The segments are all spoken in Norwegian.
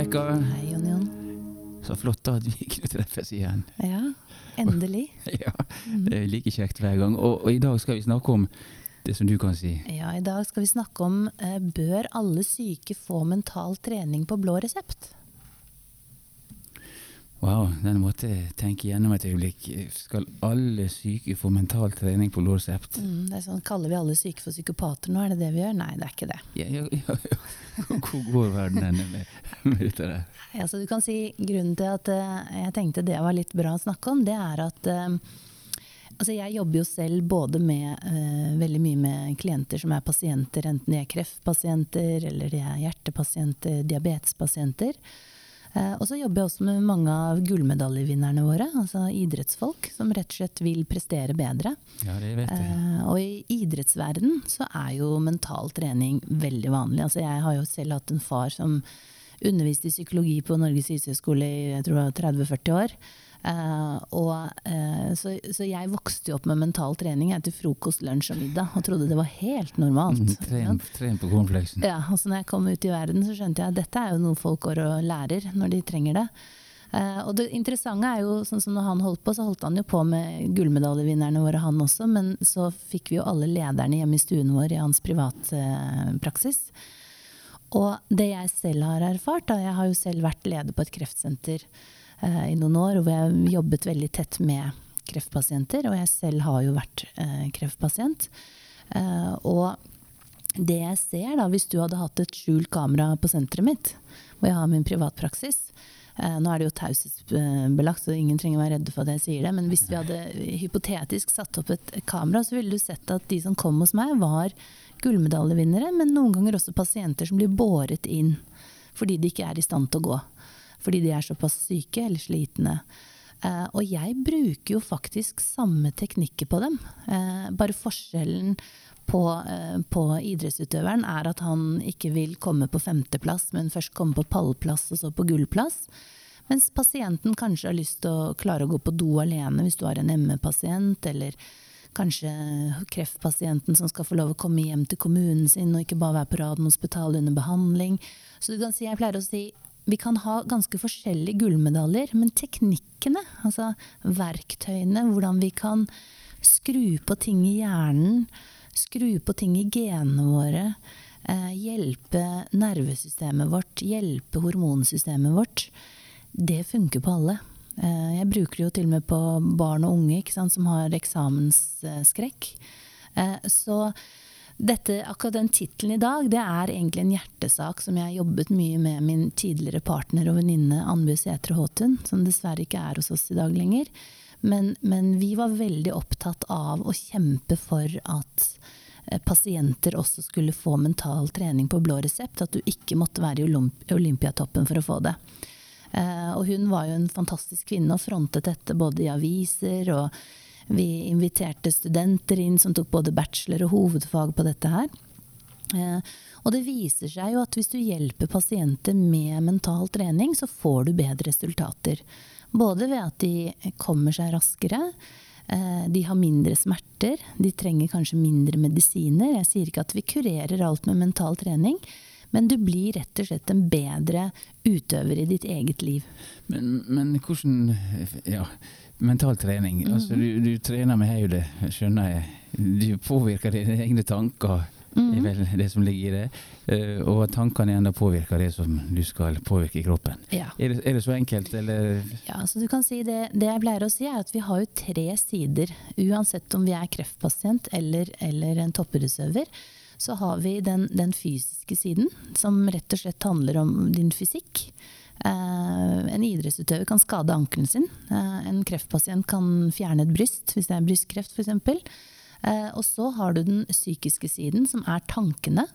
Rebekka. Hei, Jon Jon. Så flott at vi kunne treffes igjen. Ja, endelig. Ja, Det er like kjekt hver gang. Og, og i dag skal vi snakke om det som du kan si. Ja, I dag skal vi snakke om eh, bør alle syke få mental trening på blå resept? Wow, den måtte jeg tenke gjennom et øyeblikk. Skal alle syke få mental trening på blå? Mm, det er sånn, Kaller vi alle syke for psykopater nå, er det det vi gjør? Nei, det er ikke det. Ja, ja, ja. Hvor går verdenen med, med dette der? Ja, så du kan si Grunnen til at uh, jeg tenkte det var litt bra å snakke om, det er at uh, altså jeg jobber jo selv både med uh, veldig mye med klienter som er pasienter, enten de er kreftpasienter eller de er hjertepasienter, diabetespasienter. Eh, og så jobber jeg også med mange av gullmedaljevinnerne våre, altså idrettsfolk som rett og slett vil prestere bedre. Ja, det vet jeg. Eh, og i idrettsverden så er jo mental trening veldig vanlig. Altså jeg har jo selv hatt en far som underviste i psykologi på Norges idrettshøgskole i jeg tror 30-40 år. Uh, og, uh, så, så, jeg vokste jo opp med mental trening etter frokost, lunsj og middag og trodde det var helt normalt. Mm, tren, tren, på cornflakesen. Ja, og så når jeg kom ut i verden, så skjønte jeg at dette er jo noe folk går og lærer når de trenger det. Uh, og det interessante er jo, sånn som når han holdt på, så holdt han jo på med gullmedaljevinnerne våre, han også. Men så fikk vi jo alle lederne hjemme i stuen vår i hans privatpraksis. Og det jeg selv har erfart, da, jeg har jo selv vært leder på et kreftsenter Eh, i noen år, hvor jeg jobbet veldig tett med kreftpasienter. Og jeg selv har jo vært eh, kreftpasient. Eh, og det jeg ser, da, hvis du hadde hatt et skjult kamera på senteret mitt, hvor jeg har min privatpraksis Nå er det jo taushetsbelagt, så ingen trenger å være redde for at jeg sier det. Men hvis vi hadde hypotetisk satt opp et kamera, så ville du sett at de som kom hos meg, var gullmedaljevinnere, men noen ganger også pasienter som blir båret inn fordi de ikke er i stand til å gå fordi de er såpass syke eller slitne. Uh, og jeg bruker jo faktisk samme teknikker på dem. Uh, bare forskjellen på, uh, på, idrettsutøveren er at han ikke vil komme på femteplass, men først komme på pallplass og så på gullplass. Mens pasienten kanskje har lyst til å klare å gå på do alene hvis du har en ME-pasient, eller kanskje kreftpasienten som skal få lov å komme hjem til kommunen sin og ikke bare være på Radiumhospitalet under behandling. Så du kan si, jeg pleier å si vi kan ha ganske forskjellige gullmedaljer, men teknikkene, altså verktøyene, hvordan vi kan skru på ting i hjernen, skru på ting i genene våre, eh, hjelpe nervesystemet vårt, hjelpe hormonsystemet vårt, det funker på alle. Eh, jeg bruker det jo til og med på barn og unge sant, som har eksamensskrekk. Eh, så dette, akkurat den tittelen i dag, det er egentlig en hjertesak som jeg har jobbet mye med min tidligere partner og venninne Annbu Sætre Håtun, som dessverre ikke er hos oss i dag lenger. Men, men, vi var veldig opptatt av å kjempe for at eh, pasienter også skulle få mental trening på blå resept. At du ikke måtte være i Olympiatoppen for å få det. Eh, og hun var jo en fantastisk kvinne og frontet dette både i aviser og vi inviterte studenter inn som tok både bachelor og hovedfag på dette her. Eh, og det viser seg jo at hvis du hjelper pasienter med mental trening, så får du bedre resultater. Både ved at de kommer seg raskere, eh, de har mindre smerter, de trenger kanskje mindre medisiner. Jeg sier ikke at vi kurerer alt med mental trening, men du blir rett og slett en bedre utøver i ditt eget liv. Men, men hvordan Ja, mental trening. Mm -hmm. Altså, du, du, trener med hodet, skjønner jeg. Du påvirker dine egne tanker. Mm. er vel det som ligger i det. Uh, og tankene igjen påvirker det som du skal påvirke i kroppen. Ja. Er, det, er, det, så enkelt, eller? Ja, så du kan si det, det jeg pleier å si, er at vi har jo tre sider. Uansett om vi er kreftpasient eller, eller en toppidrettsutøver, så har vi den, den, fysiske siden, som rett og slett handler om din fysikk. Uh, en idrettsutøver kan skade ankelen sin. Uh, en kreftpasient kan fjerne et bryst, hvis det er brystkreft f.eks. Uh, og så har du den psykiske siden, som er tankene.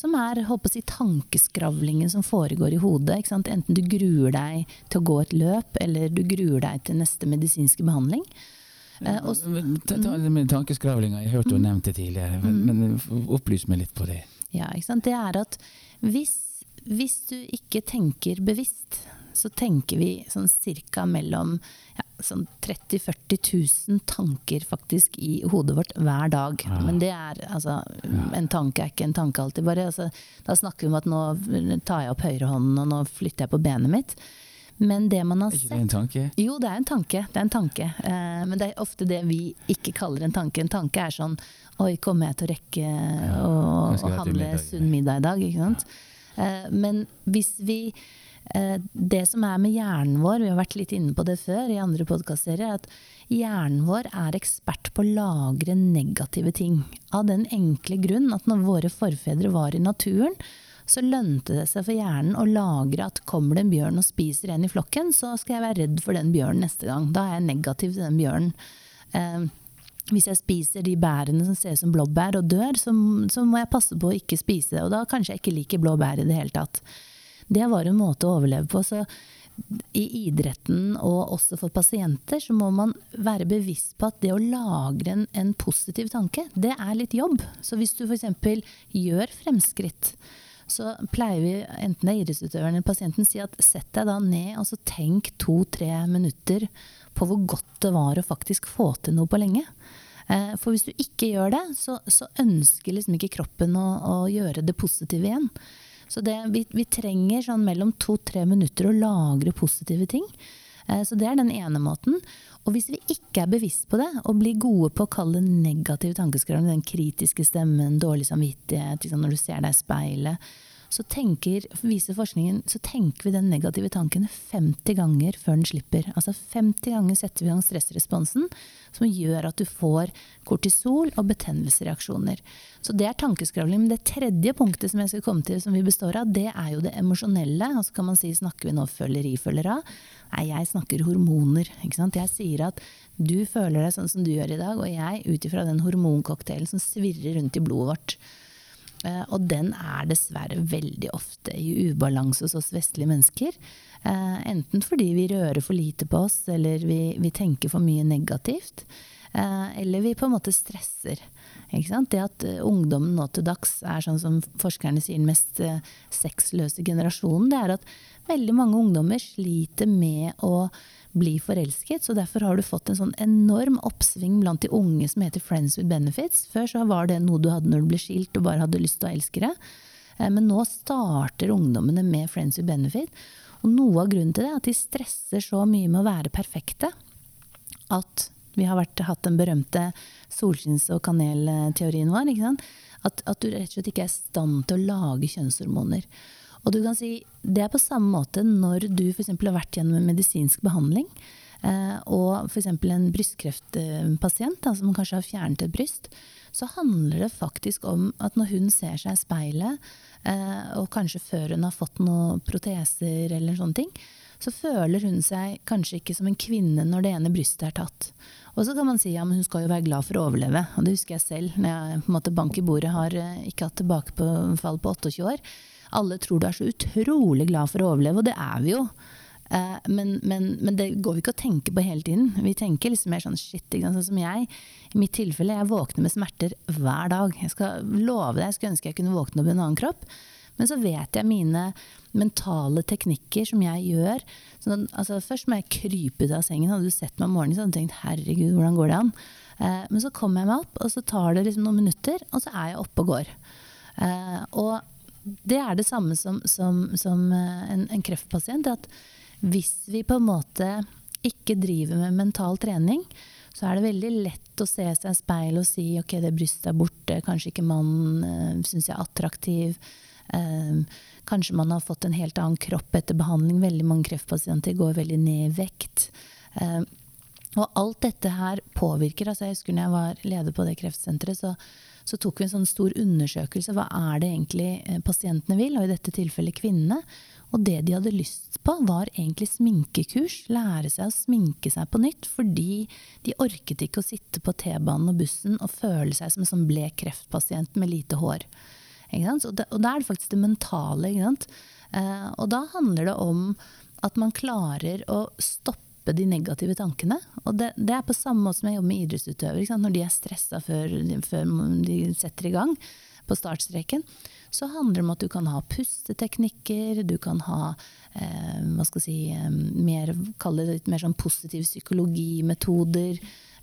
Som er håper si, tankeskravlingen som foregår i hodet. Enten du gruer deg til å gå et løp, eller du gruer deg til neste medisinske behandling. Uh, og, ta, ta med tankeskravlinga, jeg hørte du mm. nevnte det tidligere, men, mm. men opplys meg litt på det. Ja, Det er at hvis hvis du ikke tenker bevisst, så tenker vi sånn cirka mellom ja, sånn 30 000-40 000 tanker faktisk i hodet vårt hver dag. Ja. Men det er altså En tanke er ikke en tanke alltid. Bare, altså, da snakker vi om at nå tar jeg opp høyrehånden, og nå flytter jeg på benet mitt. Men det man har Er ikke sett det en tanke? jo, det er en tanke. Det er en tanke. Eh, men det er ofte det vi ikke kaller en tanke. En tanke er sånn Oi, kommer jeg til å rekke å, å til handle sunn middag i dag? Ikke sant? Eh, men hvis vi eh, Det som er med hjernen vår, vi har vært litt inne på det før i andre podkastserier, er at hjernen vår er ekspert på å lagre negative ting. Av den enkle grunn at når våre forfedre var i naturen, så lønte det seg for hjernen å lagre at kommer det en bjørn og spiser en i flokken, så skal jeg være redd for den bjørnen neste gang. Da er jeg negativ til den bjørnen. Eh, hvis jeg spiser de bærene som ser ut som blåbær og dør, så, så må jeg passe på å ikke spise det. Og da kanskje jeg ikke liker blåbær i det hele tatt. Det var en måte å overleve på. Så i idretten og også for pasienter så må man være bevisst på at det å lagre en, en positiv tanke, det er litt jobb. Så hvis du f.eks. gjør fremskritt, så pleier vi, enten det er idrettsutøveren eller pasienten, si at sett deg da ned og så tenk to-tre minutter på hvor godt det var å faktisk få til noe på lenge. Eh, For hvis du ikke gjør det, så, så ønsker liksom ikke kroppen å, å gjøre det positive igjen. Så det, vi, vi trenger sånn mellom to-tre minutter å lagre positive ting. Eh, Så det er den ene måten. Og hvis vi ikke er bevisst på det, og blir gode på å kalle det negativ tankeskriving, den kritiske stemmen, dårlig samvittighet, liksom når du ser deg i speilet, så tenker, viser forskningen, så tenker vi den negative tanken 50 ganger før den slipper. Altså 50 ganger setter vi i gang stressresponsen, som gjør at du får kortisol og betennelsesreaksjoner. Så det er tankeskravling. Men det tredje punktet som jeg skal komme til, som vi består av, det er jo det emosjonelle. Og så kan man si, snakker vi nå føleri, følger av? Nei, jeg snakker hormoner. Ikke sant? Jeg sier at du føler deg sånn som du gjør i dag, og jeg ut ifra den hormoncocktailen som svirrer rundt i blodet vårt. Eh, Og den er dessverre veldig ofte i ubalanse hos oss vestlige mennesker. Eh, Enten fordi vi rører for lite på oss, eller vi, vi tenker for mye negativt. Eh, Eller vi på en måte stresser. Ikke sant? Det at eh, ungdommen nå til dags er sånn som forskerne sier den mest eh, sexløse generasjonen, det er at veldig mange ungdommer sliter med å bli forelsket, så derfor har du fått en sånn enorm oppsving blant de unge som heter Friends with Benefits. Før så var det noe du hadde når du ble skilt og bare hadde lyst til å elske det. Men nå starter ungdommene med Friends with Benefit. Og noe av grunnen til det er at de stresser så mye med å være perfekte at vi har vært, hatt den berømte solskinns- og kanelteorien vår. At, at du rett og slett ikke er i stand til å lage kjønnshormoner. Og du kan si, Det er på samme måte når du f.eks. har vært gjennom en medisinsk behandling, eh, og f.eks. en brystkreftpasient da, som kanskje har fjernet et bryst, så handler det faktisk om at når hun ser seg i speilet, eh, og kanskje før hun har fått noen proteser eller sånne ting, så føler hun seg kanskje ikke som en kvinne når det ene brystet er tatt. Og så kan man si ja, hun skal jo være glad for å overleve. Og det husker jeg selv når jeg på en måte bank i bordet har eh, ikke hatt tilbakefall på 28 år. Alle tror du er så utrolig glad for å overleve, og det er vi jo. Eh, Men, men, men det går vi ikke å tenke på hele tiden. Vi tenker liksom mer sånn shit. Ikke sant? Sånn som jeg. I mitt tilfelle, jeg våkner med smerter hver dag. Jeg skal love deg, jeg skulle ønske jeg kunne våkne opp i en annen kropp. Men så vet jeg mine mentale teknikker som jeg gjør. Sånn, altså, først må jeg krype ut av sengen. Hadde du sett meg om morgenen, så hadde du tenkt herregud, hvordan går det an? Eh, men så kommer jeg meg opp, og så tar det liksom noen minutter, og så er jeg oppe og går. Eh, og det er det samme som, som, som eh, en, en kreftpasient. At hvis vi på en måte ikke driver med mental trening, så er det veldig lett å se seg i speil og si ok, det brystet er borte, kanskje ikke mannen uh, syns jeg er attraktiv. Eh, kanskje man har fått en helt annen kropp etter behandling. Veldig mange kreftpasienter går veldig ned i vekt. Eh, og alt dette her påvirker. altså Jeg husker når jeg var leder på det kreftsenteret, så, så tok vi en sånn stor undersøkelse. Hva er det egentlig eh, pasientene vil, og i dette tilfellet kvinnene. Og det de hadde lyst på, var egentlig sminkekurs. Lære seg å sminke seg på nytt. Fordi de orket ikke å sitte på T-banen og bussen og føle seg som en sånn blek kreftpasient med lite hår. Og, da, og da er det faktisk det mentale. Eh, og da handler det om at man klarer å stoppe de negative tankene. Og det, det er på samme måte som jeg jobber med idrettsutøvere. Når de er stressa før, før de setter i gang. på startstreken, så handler det om at du kan ha pusteteknikker, du kan ha eh, hva skal si, eh, mer, kall det litt mer sånn positiv psykologimetoder.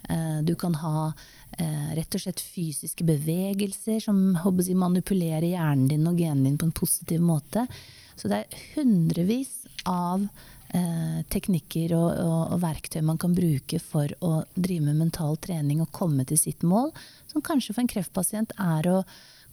Eh, du kan ha eh, rett og slett fysiske bevegelser som jeg, manipulerer hjernen din og genene dine på en positiv måte. Så det er hundrevis av eh, teknikker og, og, og, verktøy man kan bruke for å drive med mental trening og komme til sitt mål, som kanskje for en kreftpasient er å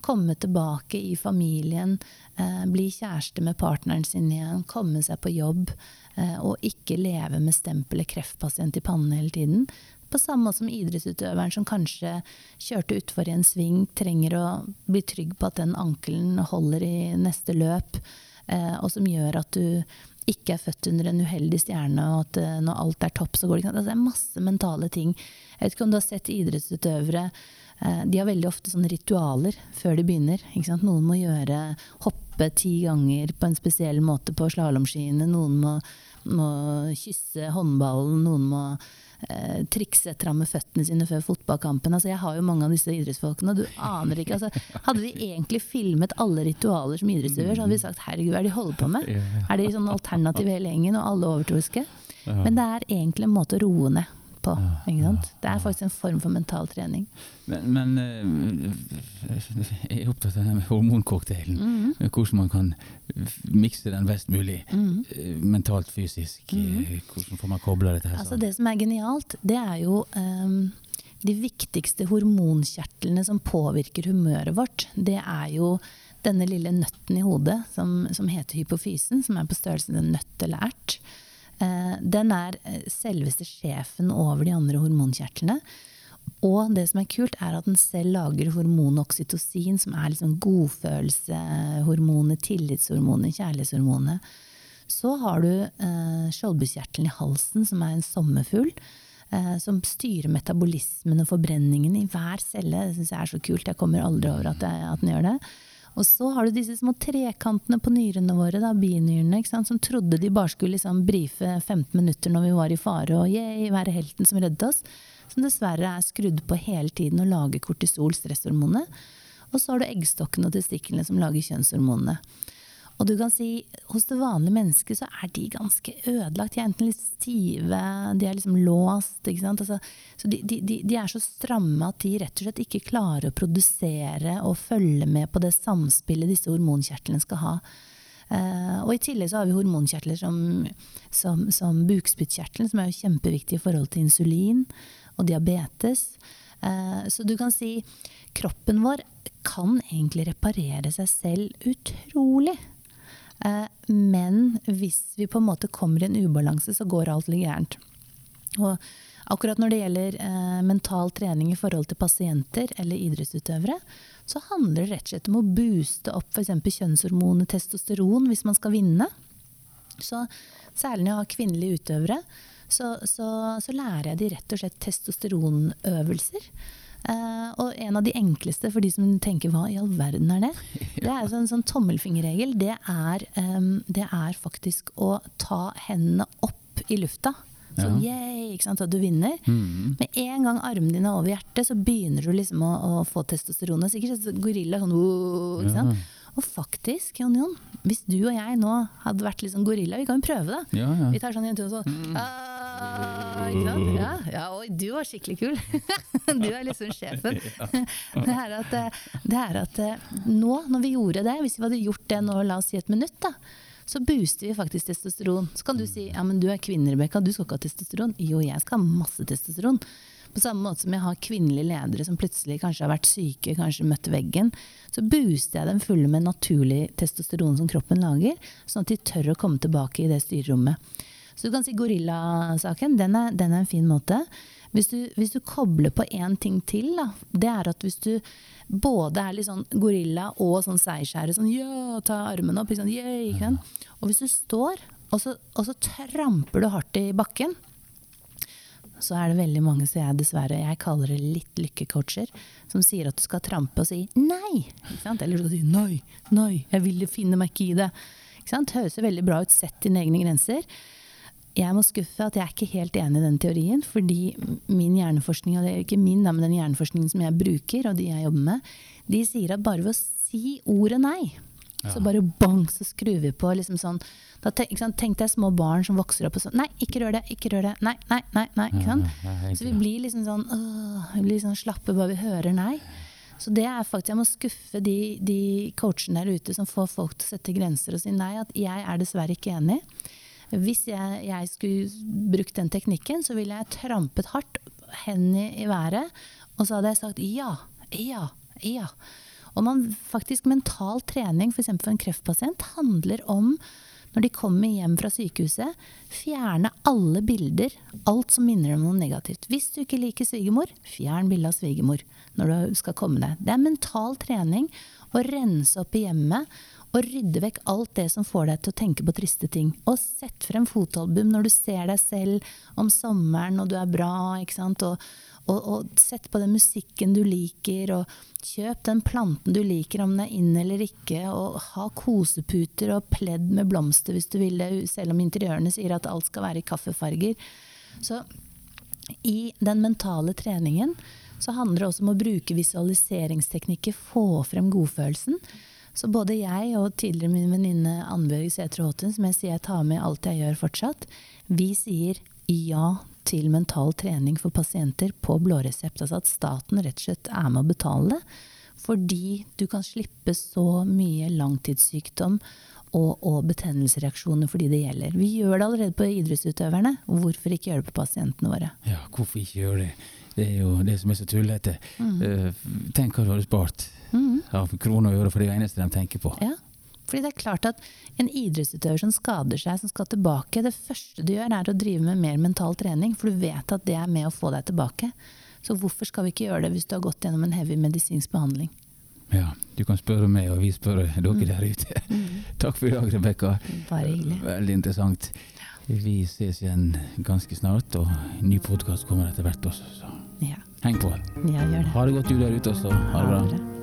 komme tilbake i familien, eh, bli kjæreste med partneren sin igjen, komme seg på jobb, eh, og ikke leve med stempelet kreftpasient i pannen hele tiden. På samme måte som idrettsutøveren som kanskje kjørte utfor i en sving, trenger å bli trygg på at den ankelen holder i neste løp, eh, og som gjør at du ikke er født under en uheldig stjerne, og at uh, når alt er topp, så går det ikke. Altså, det er masse mentale ting. Jeg vet ikke om du har sett idrettsutøvere. Uh, de har veldig ofte sånne ritualer før de begynner. Noen må gjøre hoppe ti ganger på en spesiell måte på slalåmskiene. Noen må, må kysse håndballen. Noen må eh, trikse etter ham med føttene sine før fotballkampen. Altså, jeg har jo mange av disse idrettsfolkene, og du aner ikke. Altså, hadde vi egentlig filmet alle ritualer som idrettsutøver, så hadde vi sagt herregud, hva er det de holder på med? Er de sånn alternativ hele gjengen, og alle overtroiske? Men det er egentlig en måte å roe ned på. Det er faktisk en form for mental trening. Men, men eh, jeg er opptatt av den hormoncocktailen. Mm -hmm. Hvordan man kan mikse den best mulig. Mm -hmm. Mentalt, fysisk. Mm -hmm. Hvordan får man kobla dette her altså, Det som er genialt, det er jo um, de viktigste hormonkjertlene som påvirker humøret vårt. Det er jo denne lille nøtten i hodet som, som heter hypofysen, som er på størrelse med en nøtt eller ert. Eh, den er eh, selveste sjefen over de andre hormonkjertlene. Og det som er kult, er at den selv lager hormonet oksytocin, som er liksom godfølelsehormonet, tillitshormonet, kjærlighetshormonet. Så har du eh, skjoldbuskjertelen i halsen, som er en sommerfugl. Eh, som styrer metabolismen og forbrenningen i hver celle. Det syns jeg er så kult. Jeg kommer aldri over at, jeg, at den gjør det. Og så har du disse små trekantene på nyrene våre, da, binyrene, som trodde de bare skulle liksom brife 15 minutter når vi var i fare, og yay, være helten som reddet oss. Som dessverre er skrudd på hele tiden og lager kortisol, stresshormonet. Og så har du eggstokkene og testiklene som lager kjønnshormonene. Og du kan si, hos det vanlige mennesket så er de ganske ødelagt. De er enten litt stive, de er liksom låst. Altså, så de, de, de, er så stramme at de rett og slett ikke klarer å produsere og følge med på det samspillet disse hormonkjertlene skal ha. Uh, og i tillegg så har vi hormonkjertler som, som, som bukspyttkjertelen, som er jo kjempeviktig i forhold til insulin og diabetes. Uh, så du kan si kroppen vår kan egentlig reparere seg selv utrolig. Eh, men hvis vi på en måte kommer i en ubalanse, så går alt litt gærent. Og akkurat når det gjelder eh, mental trening i forhold til pasienter eller idrettsutøvere, så handler det rett og slett om å booste opp f.eks. kjønnshormonet testosteron hvis man skal vinne. Så særlig når jeg har kvinnelige utøvere, så, så, så lærer jeg de rett og slett testosteronøvelser. Uh, og en av de enkleste for de som tenker hva i all verden er det? Det er en sånn, sånn tommelfingerregel. Det er, um, det er, faktisk å ta hendene opp i lufta. Sånn ja. yeah, ikke sant, at du vinner. Mm. Med en gang armene dine er over hjertet, så begynner du liksom å, å få testosteronet. Sikkert gorilla sånn uh, ikke sant? Ja. Og faktisk, Jon Jon, hvis du og jeg nå hadde vært litt sånn gorilla, vi kan jo prøve det. Ja, ja. Vi tar sånn en tur og sånn mm. Ja, ja, oi, du var skikkelig kul! du er liksom sjefen. det er at, eh, det er at eh, nå, når vi gjorde det, hvis vi hadde gjort det nå, la oss si et minutt, da, så booster vi faktisk testosteron. Så kan du si ja, men du er kvinne, Rebekka, du skal ikke ha testosteron. Jo, jeg skal ha masse testosteron. På samme måte som jeg har kvinnelige ledere som plutselig kanskje har vært syke, kanskje møtt veggen. Så booster jeg dem fulle med naturlig testosteron som kroppen lager, sånn at de tør å komme tilbake i det styrerommet. Så du kan si gorillasaken, den, den, er en fin måte. Hvis du, hvis du kobler på én ting til, da, det er at hvis du både er litt sånn gorilla og sånn seigskjære, sånn ja, ta armene opp, sånn, yeah, og hvis du står, og så, og så tramper du hardt i bakken, så er det veldig mange som jeg dessverre jeg kaller det litt lykkecoacher, som sier at du skal trampe og si nei. Eller du skal si nei, nei, jeg vil finne meg ikke i det. Ikke sant? Høres veldig bra ut, sett dine egne grenser. Jeg må skuffe at jeg er ikke helt enig i den teorien, fordi min hjerneforskning, og det er ikke min, men den hjerneforskningen som jeg bruker, og de jeg jobber med, de sier at bare ved å si ordet nei, ja. så bare bang, så skrur vi på liksom sånn da tenk, tenk deg små barn som vokser opp og sånn Nei, ikke rør det, ikke rør det. Nei, nei, nei. nei ikke sant? Så vi blir liksom sånn øh, vi blir sånn slappe bare vi hører nei. Så det er faktisk, jeg må skuffe de, de coachene der ute som får folk til å sette grenser og si nei, at jeg er dessverre ikke enig. Hvis jeg, jeg skulle brukt den teknikken, så ville jeg trampet hardt, hendene i været, og så hadde jeg sagt ja, ja, ja. Og man, faktisk mental trening, f.eks. For, en kreftpasient, handler om når de kommer hjem fra sykehuset, fjerne alle bilder, alt som minner om noe negativt. Hvis du ikke liker svigermor, fjern bildet av svigermor når du skal komme deg. Det er mental trening å rense opp i hjemmet og rydde vekk alt det som får deg til å tenke på triste ting. Og sett frem fotoalbum når du ser deg selv om sommeren og du er bra. ikke sant? Og, og, og, sett på den musikken du liker, og kjøp den planten du liker, om den er inn eller ikke. Og ha koseputer og pledd med blomster hvis du vil det, selv om interiørene sier at alt skal være i kaffefarger. Så i den mentale treningen så handler det også om å bruke visualiseringsteknikker, få frem godfølelsen. Så både jeg og tidligere min venninne Annbjørg Sætre Håten, som jeg sier jeg tar med alt jeg gjør fortsatt, vi sier ja til mental trening for pasienter på blå resept. Altså at staten rett og slett er med å betale det. Fordi du kan slippe så mye langtidssykdom og, og betennelsesreaksjoner for de det gjelder. Vi gjør det allerede på idrettsutøverne. Hvorfor ikke gjøre det på pasientene våre? Ja, hvorfor ikke gjøre det? Det er jo det som er så tullete. Mm. Uh, tenk hva du hadde spart mm. av kroner og øre, for det eneste de tenker på. Ja. Fordi det er klart at En idrettsutøver som skader seg, som skal tilbake, det første du gjør er å drive med mer mental trening, for du vet at det er med å få deg tilbake. Så hvorfor skal vi ikke gjøre det hvis du har gått gjennom en heavy medisinsk behandling? Ja, du kan spørre meg, og vi spør dere mm. der ute. Mm. Takk for i dag, Rebekka. Bare hyggelig. Veldig interessant. Vi ses igjen ganske snart, og ny podkast kommer etter hvert også. Så. Ja. Heng på. Ja, gjør det. Ha det godt du der ute også. Ha det bra.